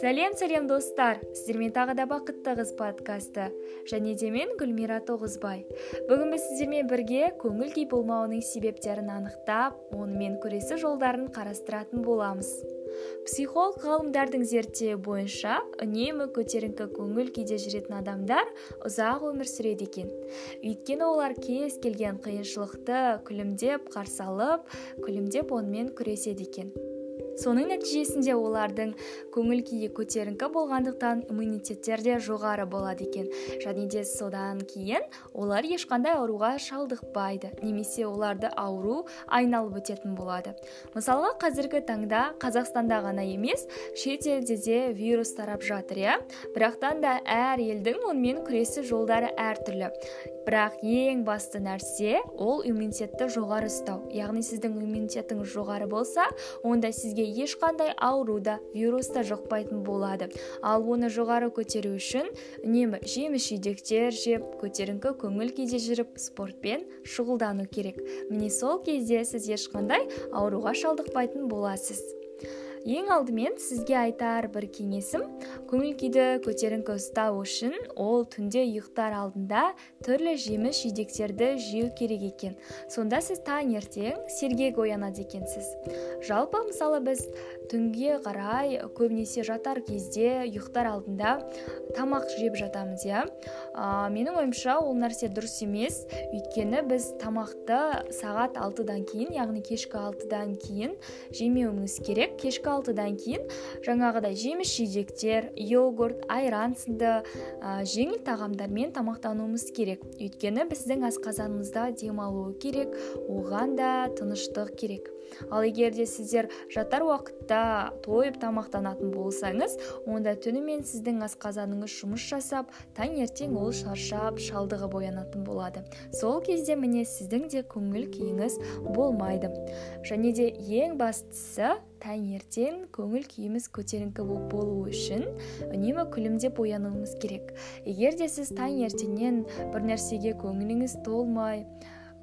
сәлем сәлем достар! Сіздермен тағы да бақытты қыз подкасты. Және де мен гүлмира тоғызбай. Бүгін біз сіздермен бірге көңіл күй болмауының себептерін анықтап онымен күресу жолдарын қарастыратын боламыз. Психолог ғалымдардың зерттеуі бойынша үнемі көтеріңкі көңіл күйде жүретін адамдар ұзақ өмір сүреді екен. Өйткені олар кез келген қиыншылықты күлімдеп қарсы алып күлімдеп онымен күреседі екен. Соның нәтижесінде олардың көңіл күйі көтеріңкі болғандықтан иммунитеттер де жоғары болады екен. Және де содан кейін олар ешқандай ауруға шалдықпайды немесе оларды ауру айналып өтетін болады. Мысалға қазіргі таңда қазақстанда ғана емес шет елде де вирус тарап жатыр иә? Бірақтан да әр елдің онымен күресу жолдары әртүрлі. Бірақ ең басты нәрсе ол иммунитетті жоғары ұстау. Яғни сіздің иммунитетіңіз жоғары болса онда сізге ешқандай ауру да вирус та жұқпайтын болады. Ал оны жоғары көтеру үшін үнемі жеміс жидектер жеп көтеріңкі көңіл күйде жүріп спортпен шұғылдану керек. Міне сол кезде сіз ешқандай ауруға шалдықпайтын боласыз. Ең алдымен сізге айтар бір кеңесім. Көңіл күйді көтеріңкі ұстау үшін ол түнде ұйықтар алдында түрлі жеміс жидектерді жеу керек екен. Сонда сіз таңертең сергек оянады екенсіз. Жалпы мысалы біз түнге қарай көбінесе жатар кезде ұйықтар алдында тамақ жеп жатамыз иә? Менің ойымша ол нәрсе дұрыс емес. Өйткені біз тамақты сағат алтыдан кейін яғни кешкі алтыдан кейін жемеуіміз керек. Кешкі алтыдан кейін жаңағыдай жеміс жидектер йогурт айран сынды ә, жеңіл тағамдармен тамақтануымыз керек. Өйткені біздің асқазанымызда демалуы керек оған да тыныштық керек. Ал егер де сіздер жатар уақытта тойып тамақтанатын болсаңыз онда түнімен сіздің асқазаныңыз жұмыс жасап таңертең ол шаршап шалдығып оянатын болады. Сол кезде міне сіздің де көңіл күйіңіз болмайды. Және де ең бастысы таңертең көңіл күйіміз көтеріңкі болу үшін үнемі күлімдеп оянуымыз керек. Егер де сіз таңертеңнен бір нәрсеге көңіліңіз толмай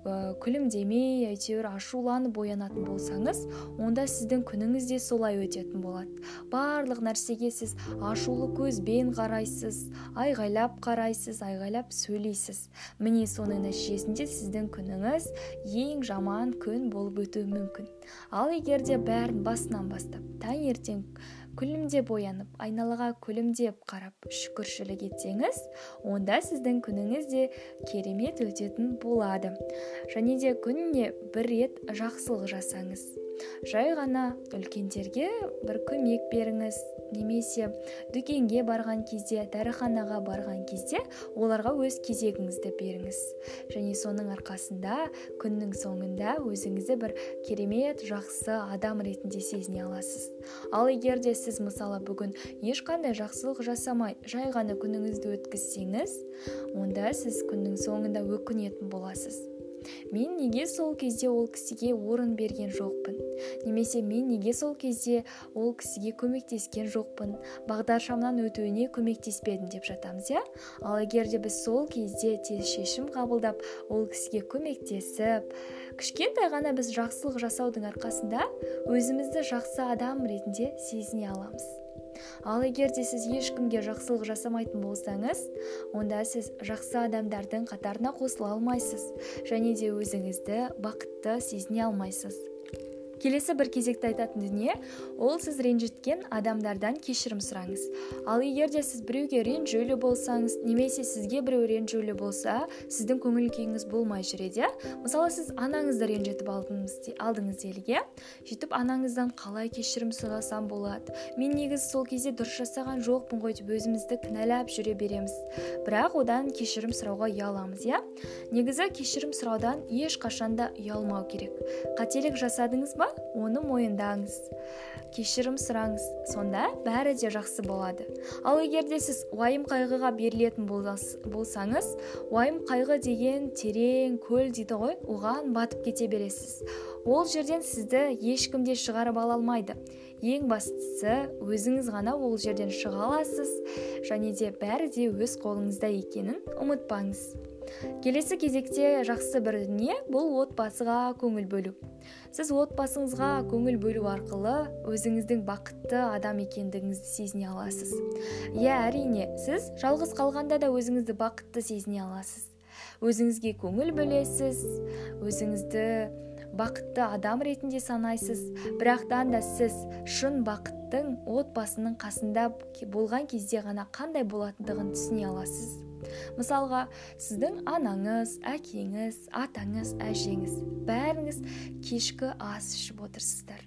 күлімдемей әйтеуір ашуланып оянатын болсаңыз онда сіздің күніңіз де солай өтетін болады. Барлық нәрсеге сіз ашулы көзбен қарайсыз айғайлап қарайсыз айғайлап сөйлейсіз. Міне соның нәтижесінде сіздің күніңіз ең жаман күн болып өтуі мүмкін. Ал егер де бәрін басынан бастап таңертең күлімдеп оянып айналаға күлімдеп қарап шүкіршілік етсеңіз онда сіздің күніңіз де керемет өтетін болады. Және де күніне бір рет жақсылық жасаңыз. Жай ғана үлкендерге бір көмек беріңіз. Немесе дүкенге барған кезде дәріханаға барған кезде оларға өз кезегіңізді беріңіз. Және соның арқасында күннің соңында өзіңізді бір керемет жақсы адам ретінде сезіне аласыз. Ал егер де сіз мысалы бүгін ешқандай жақсылық жасамай жай ғана күніңізді өткізсеңіз онда сіз күннің соңында өкінетін боласыз. Мен неге сол кезде ол кісіге орын берген жоқпын? Немесе мен неге сол кезде ол кісіге көмектескен жоқпын? Бағдаршамнан өтуіне көмектеспедім деп жатамыз иә? Ал егер де біз сол кезде тез шешім қабылдап ол кісіге көмектесіп кішкентай ғана біз жақсылық жасаудың арқасында өзімізді жақсы адам ретінде сезіне аламыз. Ал егер де сіз ешкімге жақсылық жасамайтын болсаңыз онда сіз жақсы адамдардың қатарына қосыла алмайсыз және де өзіңізді бақытты сезіне алмайсыз. Келесі бір кезекті айтатын дүние ол сіз ренжіткен адамдардан кешірім сұраңыз. Ал егер де сіз біреуге ренжулі болсаңыз немесе сізге біреу ренжулі болса сіздің көңіл күйіңіз болмай жүреді иә? Мысалы сіз анаңызды ренжітіп алдыңыз, алдыңыз делік иә сөйтіп анаңыздан қалай кешірім сұрасам болады? Мен негізі сол кезде дұрыс жасаған жоқпын ғой деп өзімізді кінәлап жүре береміз. Бірақ одан кешірім сұрауға ұяламыз иә? Негізі кешірім сұраудан ешқашан да ұялмау керек. Қателік жасадыңыз ба? Оны мойындаңыз. Кешірім сұраңыз сонда бәрі де жақсы болады. Ал егер де сіз уайым қайғыға берілетін болсаңыз уайым қайғы деген терең көл дейді ғой оған батып кете бересіз. Ол жерден сізді ешкім де шығарып ала алмайды. Ең бастысы өзіңіз ғана ол жерден шыға аласыз және де бәрі де өз қолыңызда екенін ұмытпаңыз. Келесі кезекте жақсы бір дүние бұл отбасыға көңіл бөлу. Сіз отбасыңызға көңіл бөлу арқылы өзіңіздің бақытты адам екендігіңізді сезіне аласыз. Иә әрине сіз жалғыз қалғанда да өзіңізді бақытты сезіне аласыз. Өзіңізге көңіл бөлесіз өзіңізді бақытты адам ретінде санайсыз. Бірақтан да сіз шын бақыттың отбасының қасында болған кезде ғана қандай болатындығын түсіне аласыз. Мысалға сіздің анаңыз әкеңіз атаңыз әжеңіз бәріңіз кешкі ас ішіп отырсыздар.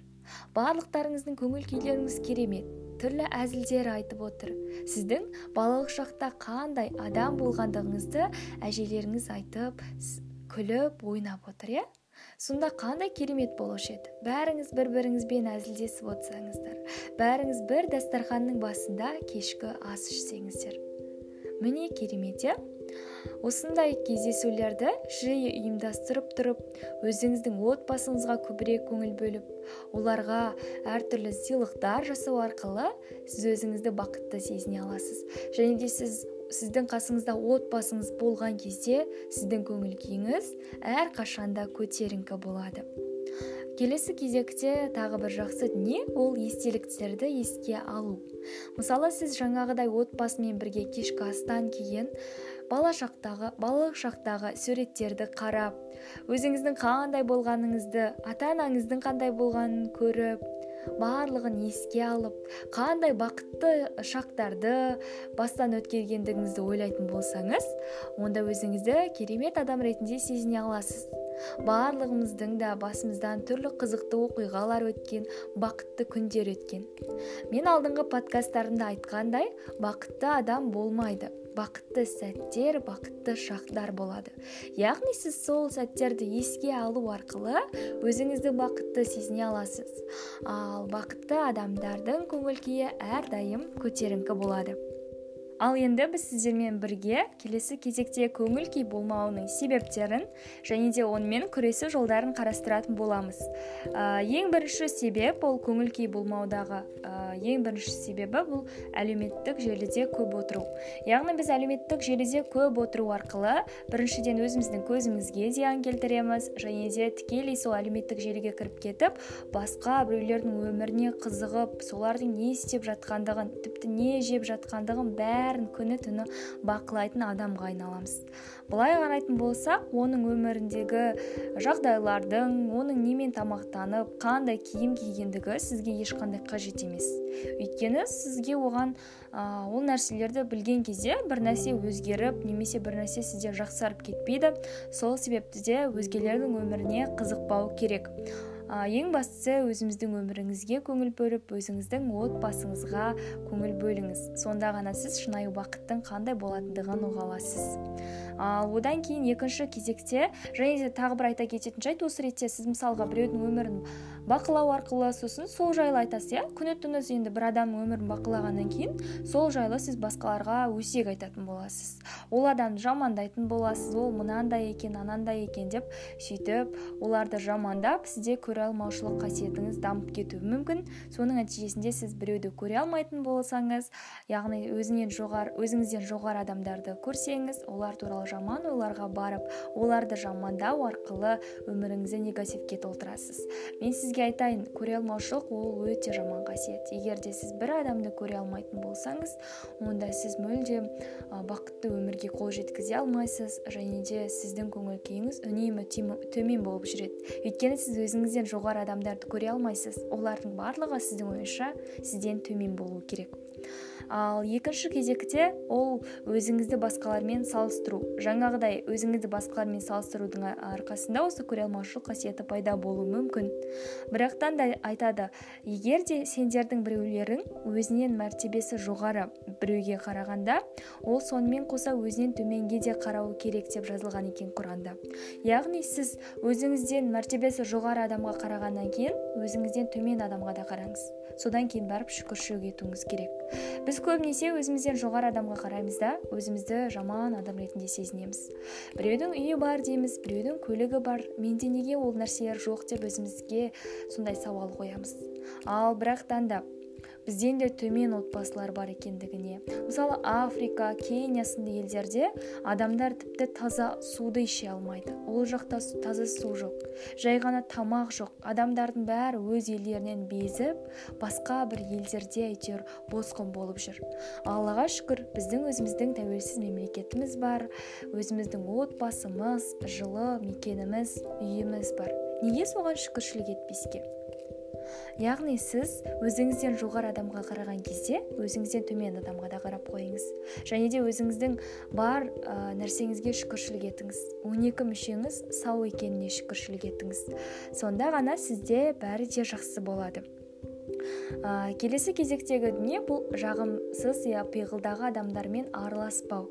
Барлықтарыңыздың көңіл күйлеріңіз керемет түрлі әзілдер айтып отыр. Сіздің балалық шақта қандай адам болғандығыңызды әжелеріңіз айтып күліп ойнап отыр иә? Сонда қандай керемет болушы еді? Бәріңіз бір біріңізбен әзілдесіп отырсаңыздар бәріңіз бір дастарханның басында кешкі ас ішсеңіздер. Міне керемет иә? Осындай кездесулерді жиі ұйымдастырып тұрып өзіңіздің отбасыңызға көбірек көңіл бөліп оларға әртүрлі сыйлықтар жасау арқылы сіз өзіңізді бақытты сезіне аласыз. Және де сіз сіздің қасыңызда отбасыңыз болған кезде сіздің көңіл күйіңіз әрқашанда көтеріңкі болады. Келесі кезекте тағы бір жақсы дүние ол естеліктерді еске алу. Мысалы сіз жаңағыдай отбасымен бірге кешкі астан кейін бала шақтағы балалық шақтағы суреттерді қарап өзіңіздің қандай болғаныңызды ата анаңыздың қандай болғанын көріп барлығын еске алып қандай бақытты шақтарды бастан өткергендігіңізді ойлайтын болсаңыз онда өзіңізді керемет адам ретінде сезіне аласыз. Барлығымыздың да басымыздан түрлі қызықты оқиғалар өткен бақытты күндер өткен. Мен алдыңғы подкасттарымда айтқандай бақытты адам болмайды. Бақытты сәттер бақытты шақтар болады. Яғни сіз сол сәттерді еске алу арқылы өзіңізді бақытты сезіне аласыз. Ал бақытты адамдардың көңіл күйі әрдайым көтеріңкі болады. Ал енді біз сіздермен бірге келесі кезекте көңіл күй болмауының себептерін және де онымен күресу жолдарын қарастыратын боламыз. Ә, ең бірінші себеп ол көңіл күй болмаудағы ә, ең бірінші себебі бұл әлеуметтік желіде көп отыру. Яғни біз әлеуметтік желіде көп отыру арқылы біріншіден өзіміздің көзімізге зиян келтіреміз және де тікелей сол әлеуметтік желіге кіріп кетіп басқа біреулердің өміріне қызығып солардың не істеп жатқандығын тіпті не жеп жатқандығын бәрі бәрін күні түні бақылайтын адамға айналамыз. Былай қарайтын болсақ оның өміріндегі жағдайлардың оның немен тамақтанып қандай киім кигендігі сізге ешқандай қажет емес. Өйткені сізге оған ә, ол нәрселерді білген кезде бір нәрсе өзгеріп немесе бір нәрсе сізде жақсарып кетпейді. Сол себепті де өзгелердің өміріне қызықпау керек. Ең бастысы өзіміздің өміріңізге көңіл бөліп өзіңіздің отбасыңызға көңіл бөліңіз. Сонда ғана сіз шынайы бақыттың қандай болатындығын ұға аласыз. Ал одан кейін екінші кезекте және де тағы бір айта кететін жайт осы ретте сіз мысалға біреудің өмірін бақылау арқылы сосын сол жайлы айтасыз иә? Күні түні енді бір адамның өмірін бақылағаннан кейін сол жайлы сіз басқаларға өсек айтатын боласыз. Ол адамды жамандайтын боласыз ол мынандай екен анандай екен деп сөйтіп оларды жамандап сізде көре алмаушылық қасиетіңіз дамып кетуі мүмкін. Соның нәтижесінде сіз біреуді көре алмайтын болсаңыз яғни өзінен жоғары өзіңізден жоғары адамдарды көрсеңіз олар туралы жаман ойларға барып оларды жамандау арқылы өміріңізді негативке толтырасыз. Мен сіз сізге айтайын көре алмаушылық ол өте жаман қасиет. Егер де сіз бір адамды көре алмайтын болсаңыз онда сіз мүлдем бақытты өмірге қол жеткізе алмайсыз және де сіздің көңіл күйіңіз үнемі төмен болып жүреді. Өйткені сіз өзіңізден жоғары адамдарды көре алмайсыз. Олардың барлығы сіздің ойыңызша сізден төмен болу керек. Ал екінші кезекте ол өзіңізді басқалармен салыстыру. Жаңағыдай өзіңізді басқалармен салыстырудың арқасында осы көре алмаушылық қасиеті пайда болуы мүмкін. Бірақтан да айтады егер де сендердің біреулерің өзінен мәртебесі жоғары біреуге қарағанда ол сонымен қоса өзінен төменге де қарауы керек деп жазылған екен құранда. Яғни сіз өзіңізден мәртебесі жоғары адамға қарағаннан кейін өзіңізден төмен адамға да қараңыз. Содан кейін барып шүкіршілік етуіңіз керек. Біз көбінесе өзімізден жоғары адамға қараймыз да өзімізді жаман адам ретінде сезінеміз. Біреудің үйі бар дейміз біреудің көлігі бар. Менде неге ол нәрселер жоқ деп өзімізге сондай сауал қоямыз. Ал бірақтан да бізден де төмен отбасылар бар екендігіне. Мысалы африка кения сынды елдерде адамдар тіпті таза суды іше алмайды. Ол жақта таза су жоқ. Жай ғана тамақ жоқ. Адамдардың бәрі өз елдерінен безіп басқа бір елдерде әйтеуір босқын болып жүр. Аллаға шүкір біздің өзіміздің тәуелсіз мемлекетіміз бар. Өзіміздің отбасымыз жылы мекеніміз үйіміз бар. Неге соған шүкіршілік етпеске? Яғни сіз өзіңізден жоғары адамға қараған кезде өзіңізден төмен адамға да қарап қойыңыз. Және де өзіңіздің бар ә, нәрсеңізге шүкіршілік етіңіз. 12 мүшеңіз сау екеніне шүкіршілік етіңіз. Сонда ғана сізде бәрі де жақсы болады. Ә, келесі кезектегі дүние бұл жағымсыз я пиғылдағы адамдармен араласпау.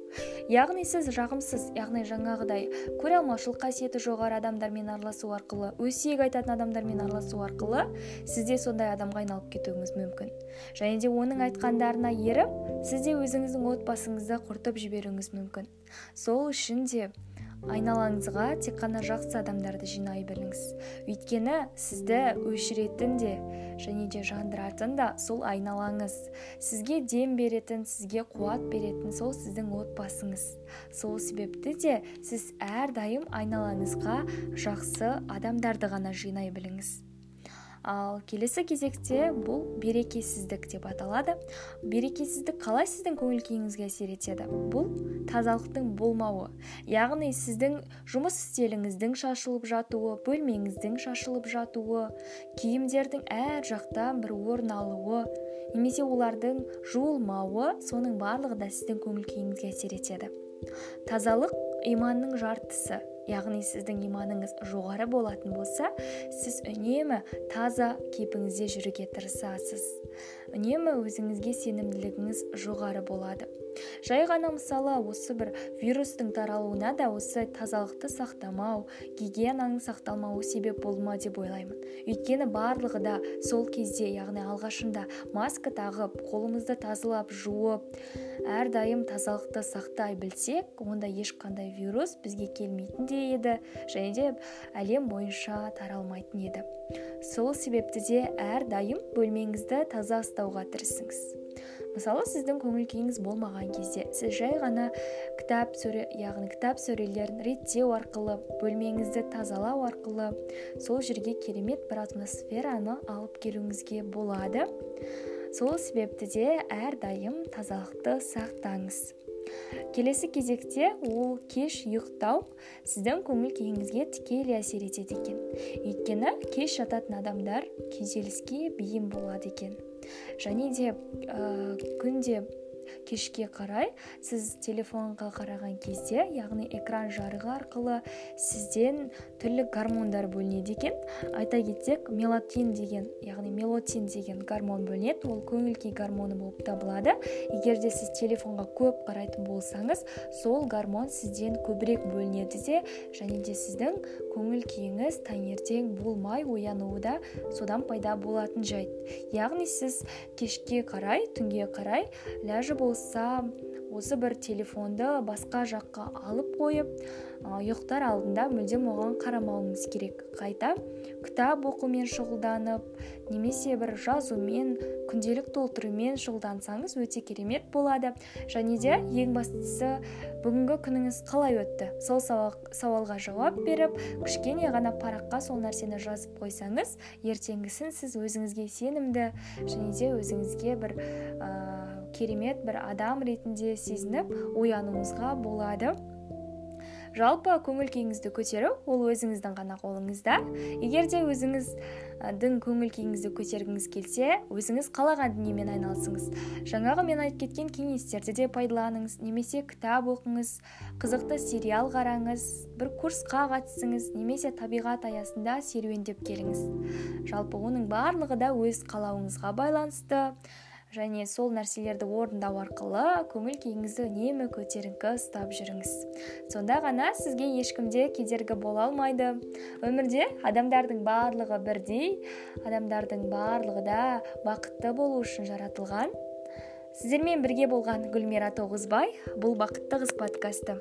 Яғни сіз жағымсыз яғни жаңағыдай көре алмаушылық қасиеті жоғары адамдармен араласу арқылы өсиет айтатын адамдармен араласу арқылы сізде сондай адамға айналып кетуіңіз мүмкін. Және де оның айтқандарына еріп сізде өзіңіздің отбасыңызды құртып жіберуіңіз мүмкін. Сол үшін де айналаңызға тек қана жақсы адамдарды жинай біліңіз. Өйткені сізді өшіретін де және де жандыратын да сол айналаңыз. Сізге дем беретін сізге қуат беретін сол сіздің отбасыңыз. Сол себепті де сіз әрдайым айналаңызға жақсы адамдарды ғана жинай біліңіз. Ал келесі кезекте бұл берекесіздік деп аталады. Берекесіздік қалай сіздің көңіл күйіңізге әсер етеді? Бұл тазалықтың болмауы яғни сіздің жұмыс стиліңіздің шашылып жатуы бөлмеңіздің шашылып жатуы киімдердің әр жақтан бір орын алуы немесе олардың жуылмауы соның барлығы да сіздің көңіл күйіңізге әсер етеді. Тазалық иманның жартысы. Яғни сіздің иманыңыз жоғары болатын болса сіз үнемі таза кейпіңізде жүруге тырысасыз. Үнемі өзіңізге сенімділігіңіз жоғары болады. Жай ғана мысалы осы бір вирустың таралуына да осы тазалықты сақтамау гигиенаның сақталмауы себеп болды ма деп ойлаймын. Өйткені барлығы да сол кезде яғни алғашында маска тағып қолымызды тазалап жуып әрдайым тазалықты сақтай білсек онда ешқандай вирус бізге келмейтін де еді және де әлем бойынша таралмайтын еді. Сол себепті де әрдайым бөлмеңізді таза ұстауға тырысыңыз. Мысалы сіздің көңіл күйіңіз болмаған кезде сіз жай ғана кітап сөре яғни кітап сөрелерін реттеу арқылы бөлмеңізді тазалау арқылы сол жерге керемет бір атмосфераны алып келуіңізге болады. Сол себепті де әрдайым тазалықты сақтаңыз. Келесі кезекте ол кеш ұйықтау сіздің көңіл күйіңізге тікелей әсер етеді екен. Өйткені кеш жататын адамдар күйзеліске бейім болады екен. Және де ә, күнде кешке қарай сіз телефонға қараған кезде яғни экран жарығы арқылы сізден түрлі гормондар бөлінеді екен. Айта кетсек мелатин деген яғни мелотин деген гормон бөлінеді. Ол көңіл күй гормоны болып табылады. Егер де сіз телефонға көп қарайтын болсаңыз сол гормон сізден көбірек бөлінеді де және де сіздің көңіл күйіңіз таңертең болмай оянуы да содан пайда болатын жайт. Яғни сіз кешке қарай түнге қарай ләжі болса осы бір телефонды басқа жаққа алып қойып ұйықтар алдында мүлдем оған қарамауыңыз керек. Қайта кітап оқумен шұғылданып немесе бір жазумен күнделік толтырумен шұғылдансаңыз өте керемет болады. Және де ең бастысы бүгінгі күніңіз қалай өтті? Сол сауалға жауап беріп кішкене ғана параққа сол нәрсені жазып қойсаңыз ертеңгісін сіз өзіңізге сенімді және де өзіңізге бір ә, керемет бір адам ретінде сезініп оянуыңызға болады. Жалпы көңіл күйіңізді көтеру ол өзіңіздің ғана қолыңызда. Егер де өзіңіздің көңіл күйіңізді көтергіңіз келсе өзіңіз қалаған дүниемен айналысыңыз. Жаңағы мен айтып кеткен кеңестерді де пайдаланыңыз немесе кітап оқыңыз қызықты сериал қараңыз бір курсқа қатысыңыз немесе табиғат аясында серуендеп келіңіз. Жалпы оның барлығы да өз қалауыңызға байланысты. Және сол нәрселерді орындау арқылы көңіл күйіңізді үнемі көтеріңкі ұстап жүріңіз. Сонда ғана сізге ешкімде кедергі бола алмайды. Өмірде адамдардың барлығы бірдей адамдардың барлығы да бақытты болу үшін жаратылған. Сіздермен бірге болған гүлмира тоғызбай бұл бақытты қыз подкасты.